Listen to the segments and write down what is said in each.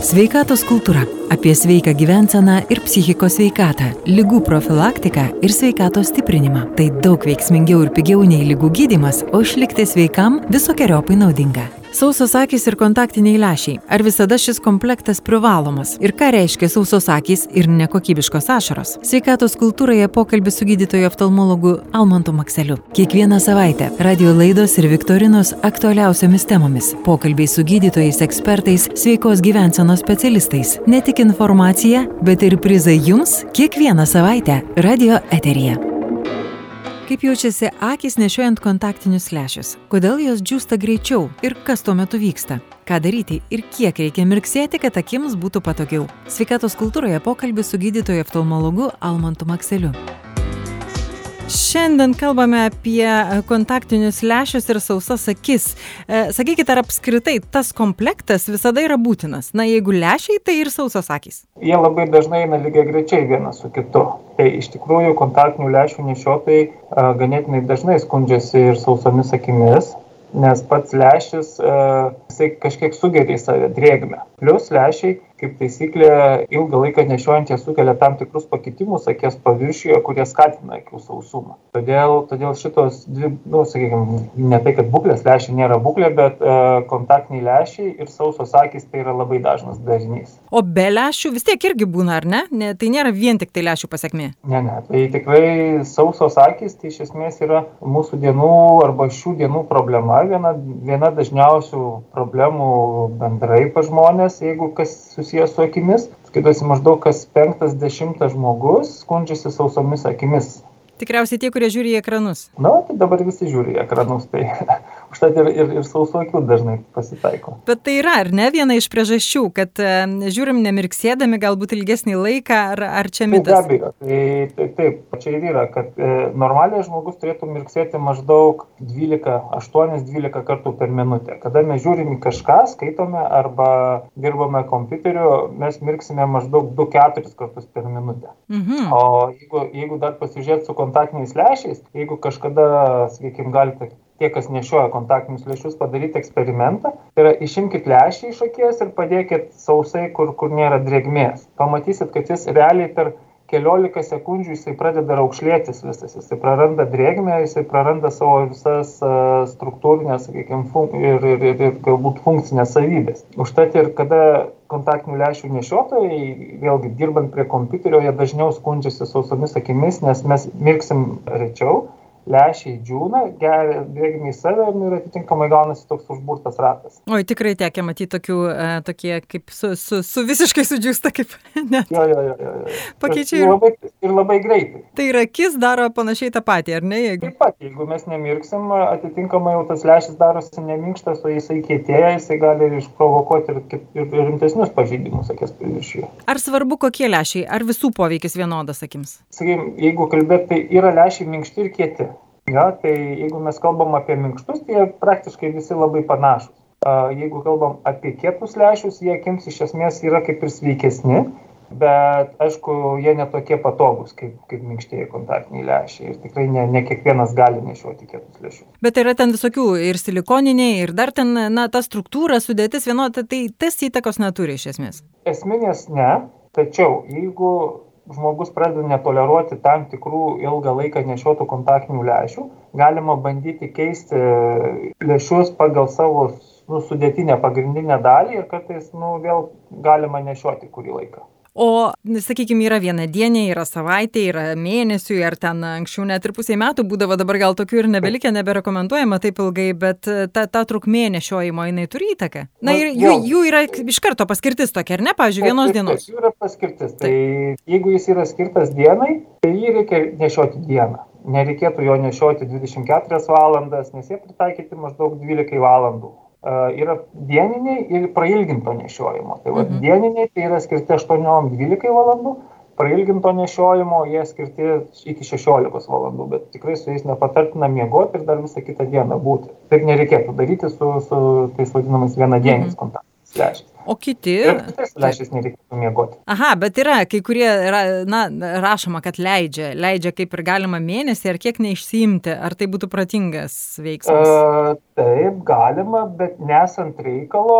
Sveikatos kultūra - apie sveiką gyvenseną ir psichikos sveikatą, lygų profilaktiką ir sveikatos stiprinimą. Tai daug veiksmingiau ir pigiau nei lygų gydimas, o išlikti sveikam visokiojopai naudinga. Sausos akys ir kontaktiniai lešiai. Ar visada šis komplektas privalomas? Ir ką reiškia sausos akys ir nekokybiškos ašaros? Sveikatos kultūroje pokalbis su gydytoju oftalmologu Almantu Makseliu. Kiekvieną savaitę radio laidos ir viktorinos aktualiausiamis temomis. Pokalbiai su gydytojais, ekspertais, sveikos gyvensenos specialistais. Ne tik informacija, bet ir prizai jums kiekvieną savaitę radio eteryje. Kaip jaučiasi akis nešiojant kontaktinius lešius? Kodėl jos džiūsta greičiau ir kas tuo metu vyksta? Ką daryti ir kiek reikia mirksėti, kad akims būtų patogiau? Sveikatos kultūroje pokalbis su gydytoju oftalmologu Almantu Makseliu. Šiandien kalbame apie e, kontaktinius lešius ir sausas akis. E, sakykite, ar apskritai tas komplektas visada yra būtinas? Na, jeigu lešiai, tai ir sausas akis. Jie labai dažnai eina lygiai grečiai vienas su kitu. Tai iš tikrųjų kontaktinių lešių nešiotojai e, ganėtinai dažnai skundžiasi ir sausomis akimis, nes pats lešis, jisai kažkiek sugeria į save drėgmę. Plius lešiai kaip taisyklė ilgą laiką nešiojant jie sukelia tam tikrus pakitimus akies paviršiuje, kurie skatina akių sausumą. Todėl, todėl šitos dvi, nu, sakykime, ne tai, kad būklės lešiai nėra būklė, bet e, kontaktiniai lešiai ir sausos akis tai yra labai dažnas dažnys. O be lešių vis tiek irgi būna, ar ne? ne tai nėra vien tik tai lešių pasiekmė. Ne, ne, tai tikrai sausos akis tai iš esmės yra mūsų dienų arba šių dienų problema, viena, viena dažniausių problemų bendrai pa žmonės, jeigu kas susijęs susijęs su akimis skaitosi maždaug kas penktas dešimtas žmogus skundžiasi sausomis akimis Tikriausiai tie, kurie žiūri į ekranus. Na, tai dabar visi žiūri į ekranus, tai užtat ir, ir, ir sausų akių dažnai pasitaiko. Bet tai yra, ar ne, viena iš priežasčių, kad žiūrim nemirksėdami galbūt ilgesnį laiką, ar, ar čia mitas? Be abejo, tai, tai taip, čia ir yra, kad e, normaliai žmogus turėtų mirksėti maždaug 12, 8-12 kartų per minutę. Kada mes žiūrim į kažką, skaitome arba dirbame kompiuteriu, mes mirksime maždaug 2-4 kartus per minutę. Mhm. O jeigu, jeigu dar pasižiūrėt su kontaktiniais lęšiais jeigu kažkada sakykim galite tie kas nešioja kontaktinius lęšius padaryti eksperimentą. Tai yra išimkit lęšį iš akies ir padėkit sausai kur kur nėra drėgmės. Pamatysit kad jis realiai per keliolika sekundžių jisai pradeda raukšlėtis visas. Jisai praranda drėgmę jisai praranda savo visas struktūrines sakykim fun ir ir ir ir galbūt funkcines savybes užtat ir kada kontaktinių lęšių nešiotojai vėlgi dirbant prie kompiuterio jie dažniau skundžiasi sausomis akimis nes mes mirksim rečiau lęšiai džiūna drėgmę į save ir atitinkamai gaunasi toks užburtas ratas. Oi, tikrai tekia matyti tokių, e, tokie kaip su, su, su visiškai sudžiūsta, kaip net. Jo, jo, jo. jo. Pakeičia ir, labai, ir labai greitai. Tai ir akis daro panašiai tą patį, ar ne? Jeigu... Taip pat, jeigu mes nemirksim, atitinkamai jau tas lęšis darosi neminkštas, o jisai kietėja, jisai gali išprovokuoti ir, ir, ir rimtesnius pažeidimus akies paviršiuje. Ar svarbu, kokie lęšiai, ar visų poveikis vienodas akims? Sakykime, jeigu kalbėt, tai yra lęšiai minkšti ir kieti. Ja, tai jeigu mes kalbam apie minkštus, tai jie praktiškai visi labai panašus. Jeigu kalbam apie kietus lešius, jie akims iš esmės yra kaip ir sveikesni, bet aišku, jie netokie patogus kaip, kaip minkštieji kontaktiniai lešiai ir tikrai ne, ne kiekvienas gali nešioti kietus lešius. Bet yra ten visokių ir silikoniniai, ir dar ten, na, ta struktūra, sudėtis vienoda, tai tas įtakos neturi iš esmės. Esminės ne, tačiau jeigu žmogus pradeda netoleruoti tam tikrų ilgą laiką nešiotų kontaktinių lęšių, galima bandyti keisti lęšius pagal savo nu, sudėtinę pagrindinę dalį ir kartais nu, vėl galima nešioti kurį laiką. O, sakykime, yra viena dienė, yra savaitė, yra mėnesių, ar ten anksčiau net ir pusiai metų būdavo, dabar gal tokių ir nebelikę, neberekomenduojama taip ilgai, bet ta, ta trukmė nešiojimo jinai turi įtaką. Na ir jų, jų yra iš karto paskirtis tokia, ar ne, pavyzdžiui, vienos dienos. Jų yra paskirtis. Tai jeigu jis yra skirtas dienai, tai jį reikia nešioti dieną. Nereikėtų jo nešioti 24 valandas, nes jie pritaikyti maždaug 12 valandų yra dieniniai ir prailginto nešiojimo. Tai va, mhm. dieniniai tai yra skirti 8-12 valandų, prailginto nešiojimo jie skirti iki 16 valandų, bet tikrai su jais nepatartina miegoti ir dar visą kitą dieną būti. Taip nereikėtų daryti su, su tais vadinamais vienadieniais mhm. kontaktais lęšiais. O kiti. Lęšiais nereikėtų miegoti. Aha, bet yra, kai kurie, na, rašoma, kad leidžia, leidžia kaip ir galima mėnesį, ar kiek neišsiimti, ar tai būtų pratingas veiksmas? E, taip, galima, bet nesant reikalo,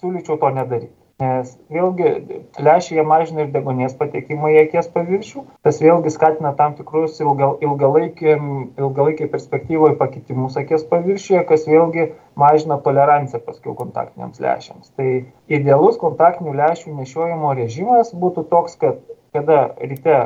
siūlyčiau to nedaryti. Nes vėlgi lęšiai mažina ir degonės patekimą į akies paviršių, tas vėlgi skatina tam tikrus ilga, ilgalaikiai perspektyvoje pakitimus akies paviršiuje, kas vėlgi mažina toleranciją paskui kontaktiniams lęšiams. Tai idealus kontaktinių lęšių nešiojimo režimas būtų toks, kad kada ryte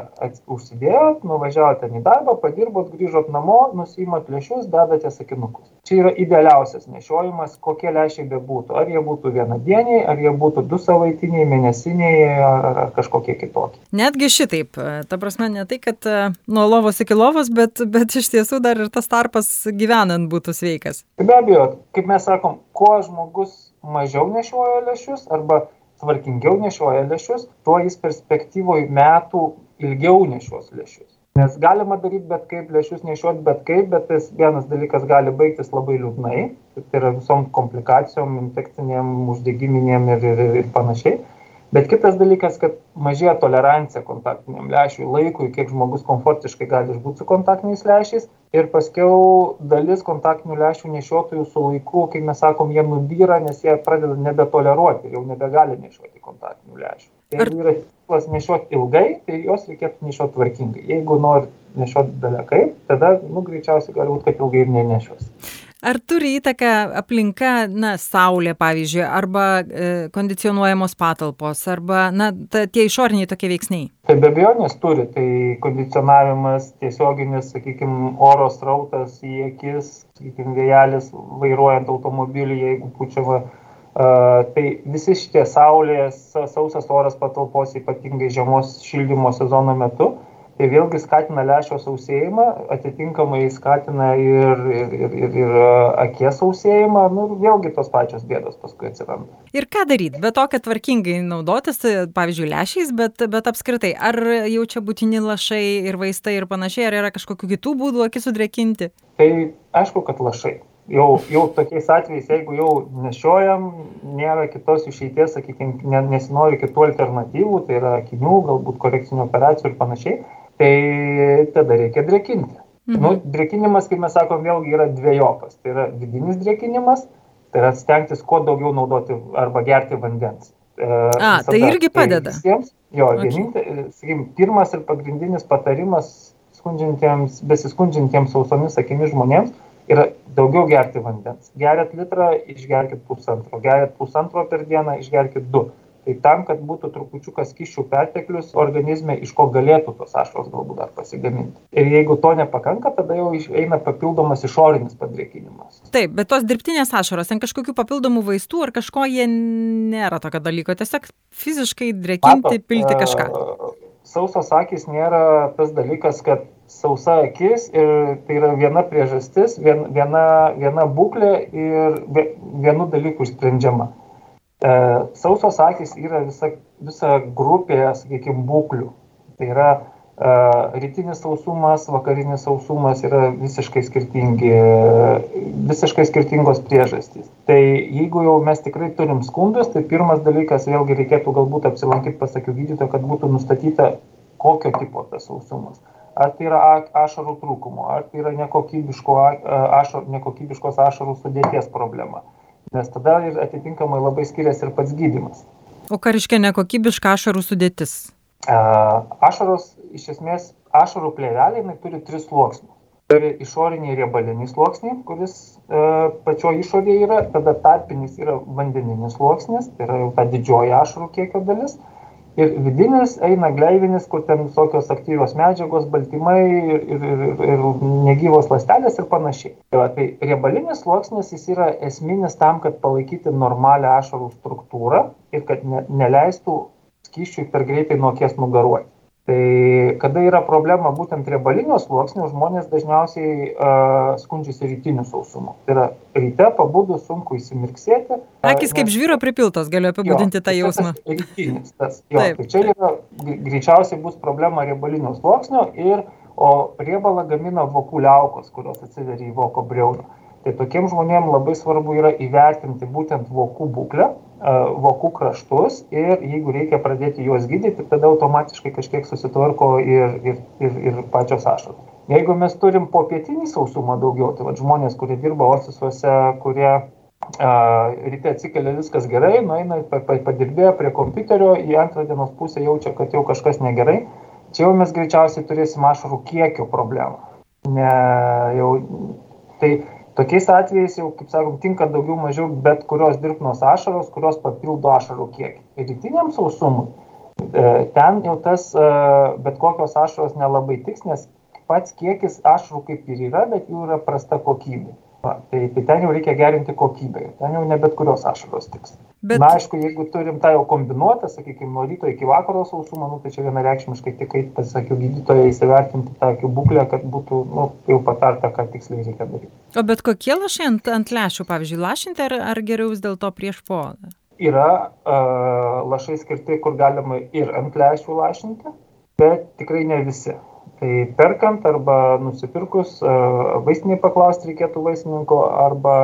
užsidėjot, nuvažiavot ten į darbą, padirbot, grįžot namo, nusimat lėšius, dedate sakinukus. Čia yra idealiausias nešiojimas, kokie lėšiai bebūtų. Ar jie būtų vienadieniai, ar jie būtų du savaitiniai, mėnesiniai, ar, ar kažkokie kitokie. Netgi šitaip, ta prasme, ne tai, kad e, nuo lovos iki lovos, bet, bet iš tiesų dar ir tas tarpas gyvenant būtų sveikas. Be abejo, kaip mes sakom, kuo žmogus mažiau nešioja lėšius arba tvarkingiau nešioja lęšius, tuo jis perspektyvoje metų ilgiau nešios lęšius. Nes galima daryti bet kaip, lęšius nešioti bet kaip, bet tas vienas dalykas gali baigtis labai liūdnai, tai yra visom komplikacijom, infekcinėm, uždegiminėm ir, ir, ir panašiai. Bet kitas dalykas, kad mažėja tolerancija kontaktiniam lęšiui laikui, kiek žmogus komfortiškai gali išbūti su kontaktiniais lęšiais. Ir paskiau dalis kontaktinių lęšių nešiotojų su laiku, kaip mes sakom, jie nubyra, nes jie pradeda nebetoleruoti jau nebegali nešioti kontaktinių lęšių. Tai jeigu yra tikslas nešioti ilgai, tai juos reikėtų nešioti tvarkingai. Jeigu nori nešioti dalekai, tada, nu, greičiausiai gali būti, kad ilgai ir nenešios. Ar turi įtaką aplinka, na, saulė, pavyzdžiui, arba e, kondicionuojamos patalpos, arba, na, ta, tie išoriniai tokie veiksniai? Tai be abejonės turi, tai kondicionavimas, tiesioginis, sakykime, oro srautas į akis, sakykime, vėjelis vairuojant automobilį, jeigu pučiama. Uh, tai visi šitie saulės, sausas oras patalpos, ypatingai žiemos šildymo sezono metu, uh, tai vėlgi skatina lęšio sausėjimą, atitinkamai skatina ir, ir, ir, ir, ir akies sausėjimą, nu, vėlgi tos pačios bėdos paskui atsiranda. Ir ką daryti? Be to, kad tvarkingai naudotis, pavyzdžiui, lęšiais, bet, bet apskritai, ar jau čia būtini lašai ir vaistai ir panašiai, ar yra kažkokių kitų būdų akis sudrėkinti? Tai aišku, kad lašai. Jau, jau tokiais atvejais, jeigu jau nešiojam, nėra kitos išeities, sakykime, nesinori kitų alternatyvų, tai yra akinių, galbūt korekcinių operacijų ir panašiai, tai tada reikia drėkinti. Mhm. Nu, drėkinimas, kaip mes sakom, vėlgi yra dviejopas. Tai yra vidinis drėkinimas, tai yra stengtis kuo daugiau naudoti arba gerti vandens. E, A, tai irgi padeda. Tai visiems, jo, okay. vienintelis, sakykim, pirmas ir pagrindinis patarimas skundžiantiems, besiskundžiantiems sausomis akimis žmonėms yra daugiau gerti vandens. Geriat litrą, išgerkit pusantro. Geriat pusantro per dieną, išgerkit du tai tam kad būtų trupučiuką skysčių perteklius organizme iš ko galėtų tos ašaros galbūt dar pasigaminti. Ir jeigu to nepakanka tada jau eina papildomas išorinis padrėkinimas. Taip bet tos dirbtinės ašaros ten kažkokių papildomų vaistų ar kažko jie nėra tokio dalyko tiesiog fiziškai drėkinti pilti e, kažką. sausos akys nėra tas dalykas kad sausa akis ir tai yra viena priežastis vien, viena, viena būklė ir vienu dalyku išsprendžiama sausos akys yra visa, visa grupė, sakykime, būklių. Tai yra e, rytinis sausumas, vakarinis sausumas yra visiškai skirtingi, visiškai skirtingos priežastys. Tai jeigu jau mes tikrai turim skundus, tai pirmas dalykas vėlgi reikėtų galbūt apsilankyti pasakiau gydytojo, kad būtų nustatyta, kokio tipo tas sausumas. Ar tai yra ašarų trūkumo, ar tai yra nekokybiško, ašar, nekokybiškos ašarų sudėties problema nes tada ir atitinkamai labai skiriasi ir pats gydimas. O ką reiškia nekokybiška ašarų sudėtis? Ašaros, iš esmės, ašarų plėvelė turi tris sluoksnius. Turi išorinį riebalinį sluoksnį, kuris e, pačio išorėje yra, tada tarpinis yra vandeninis sluoksnis, tai yra jau ta didžioji ašarų kiekio dalis ir vidinis eina gleivinis, kur ten visokios aktyvios medžiagos, baltymai ir, ir, ir, negyvos ląstelės ir panašiai. Tai, va, tai riebalinis sluoksnis jis yra esminis tam, kad palaikyti normalią ašarų struktūrą ir kad ne, neleistų skyščiui per greitai nuo akies nugaruoti. Tai kada yra problema būtent riebalinio sluoksnio, žmonės dažniausiai uh, skundžiasi rytiniu sausumu. Tai yra ryte pabudus sunku įsimirksėti. Akis kaip žvyro pripiltos, galiu apibūdinti tą jausmą. Tas rytinis, tas, jo, Taip. tai čia yra, greičiausiai bus problema riebalinio sluoksnio ir, o riebalą gamina vokų liaukos, kurios atsiveria į voko breuną. Tai tokiem žmonėm labai svarbu yra įvertinti būtent vokų būklę, vokų kraštus ir jeigu reikia pradėti juos gydyti, tada automatiškai kažkiek susitvarko ir, ir, ir, ir pačios ašaros. Jeigu mes turim popietinį sausumą daugiau, tai va, žmonės, kurie dirba ofisuose, kurie ryte atsikelia viskas gerai, nueina, padirbėjo prie kompiuterio, į antrą dienos pusę jaučia, kad jau kažkas negerai, čia jau mes greičiausiai turėsim ašarų kiekio problemą. Ne, jau, tai tokiais atvejais jau, kaip sakom, tinka daugiau mažiau bet kurios dirbtinos ašaros, kurios papildo ašarų kiekį. Rytiniam sausumui e, ten jau tas e, bet kokios ašaros nelabai tiks, nes pats kiekis ašarų kaip ir yra, bet jų yra prasta kokybė. Va, tai, tai ten jau reikia gerinti kokybę, ten jau ne bet kurios ašaros tiks. Bet... Na, aišku, jeigu turim tą jau kombinuotą, sakykime, nuo ryto iki vakaro sausumą, nu, tai čia vienareikšmiškai tik, kaip pasakiau, gydytojai įsivertinti tą būklę, kad būtų nu, jau patarta, ką tiksliai reikia daryti. O bet kokie lašai ant, ant lęšių, pavyzdžiui, lašinti ar, ar geriau vis dėlto prieš podą? Yra uh, lašai skirti, kur galima ir ant lęšių lašinti, bet tikrai ne visi tai perkant arba nusipirkus vaistinėj paklaust reikėtų vaistininko arba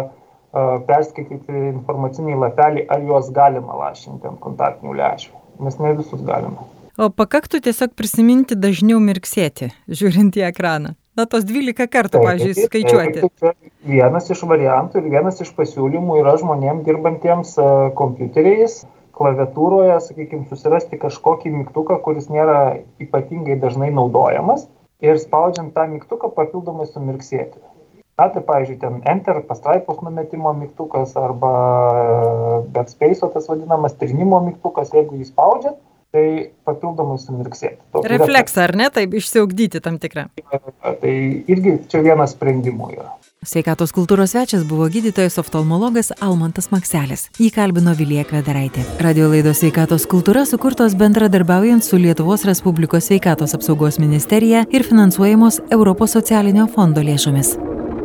perskaityti informacinį lapelį, ar juos galima lašinti ant kontaktinių lęšių, nes ne visus galima. O pakaktų tiesiog prisiminti dažniau mirksėti, žiūrint į ekraną. Na, tos 12 kartų, pavyzdžiui, skaičiuoti. Tai, tai vienas iš variantų ir vienas iš pasiūlymų yra žmonėms dirbantiems kompiuteriais klaviatūroje, sakykime, susirasti kažkokį mygtuką, kuris nėra ypatingai dažnai naudojamas ir spaudžiant tą mygtuką papildomai sumirksėti. Na, tai pavyzdžiui, ten Enter pastraipos numetimo mygtukas arba Backspace, tas vadinamas trinimo mygtukas, jeigu jį spaudžiat, tai papildomai sumirksėti. Refleksą, ar ne, taip išsiugdyti tam tikrą. Tai irgi čia vienas sprendimų yra. Sveikatos kultūros svečias buvo gydytojas oftalmologas Almantas Makselis. Jį kalbino Vilija Kvedaraitė. Radio laidos sveikatos kultūra sukurtos bendradarbiaujant su Lietuvos Respublikos sveikatos apsaugos ministerija ir finansuojamos Europos socialinio fondo lėšomis.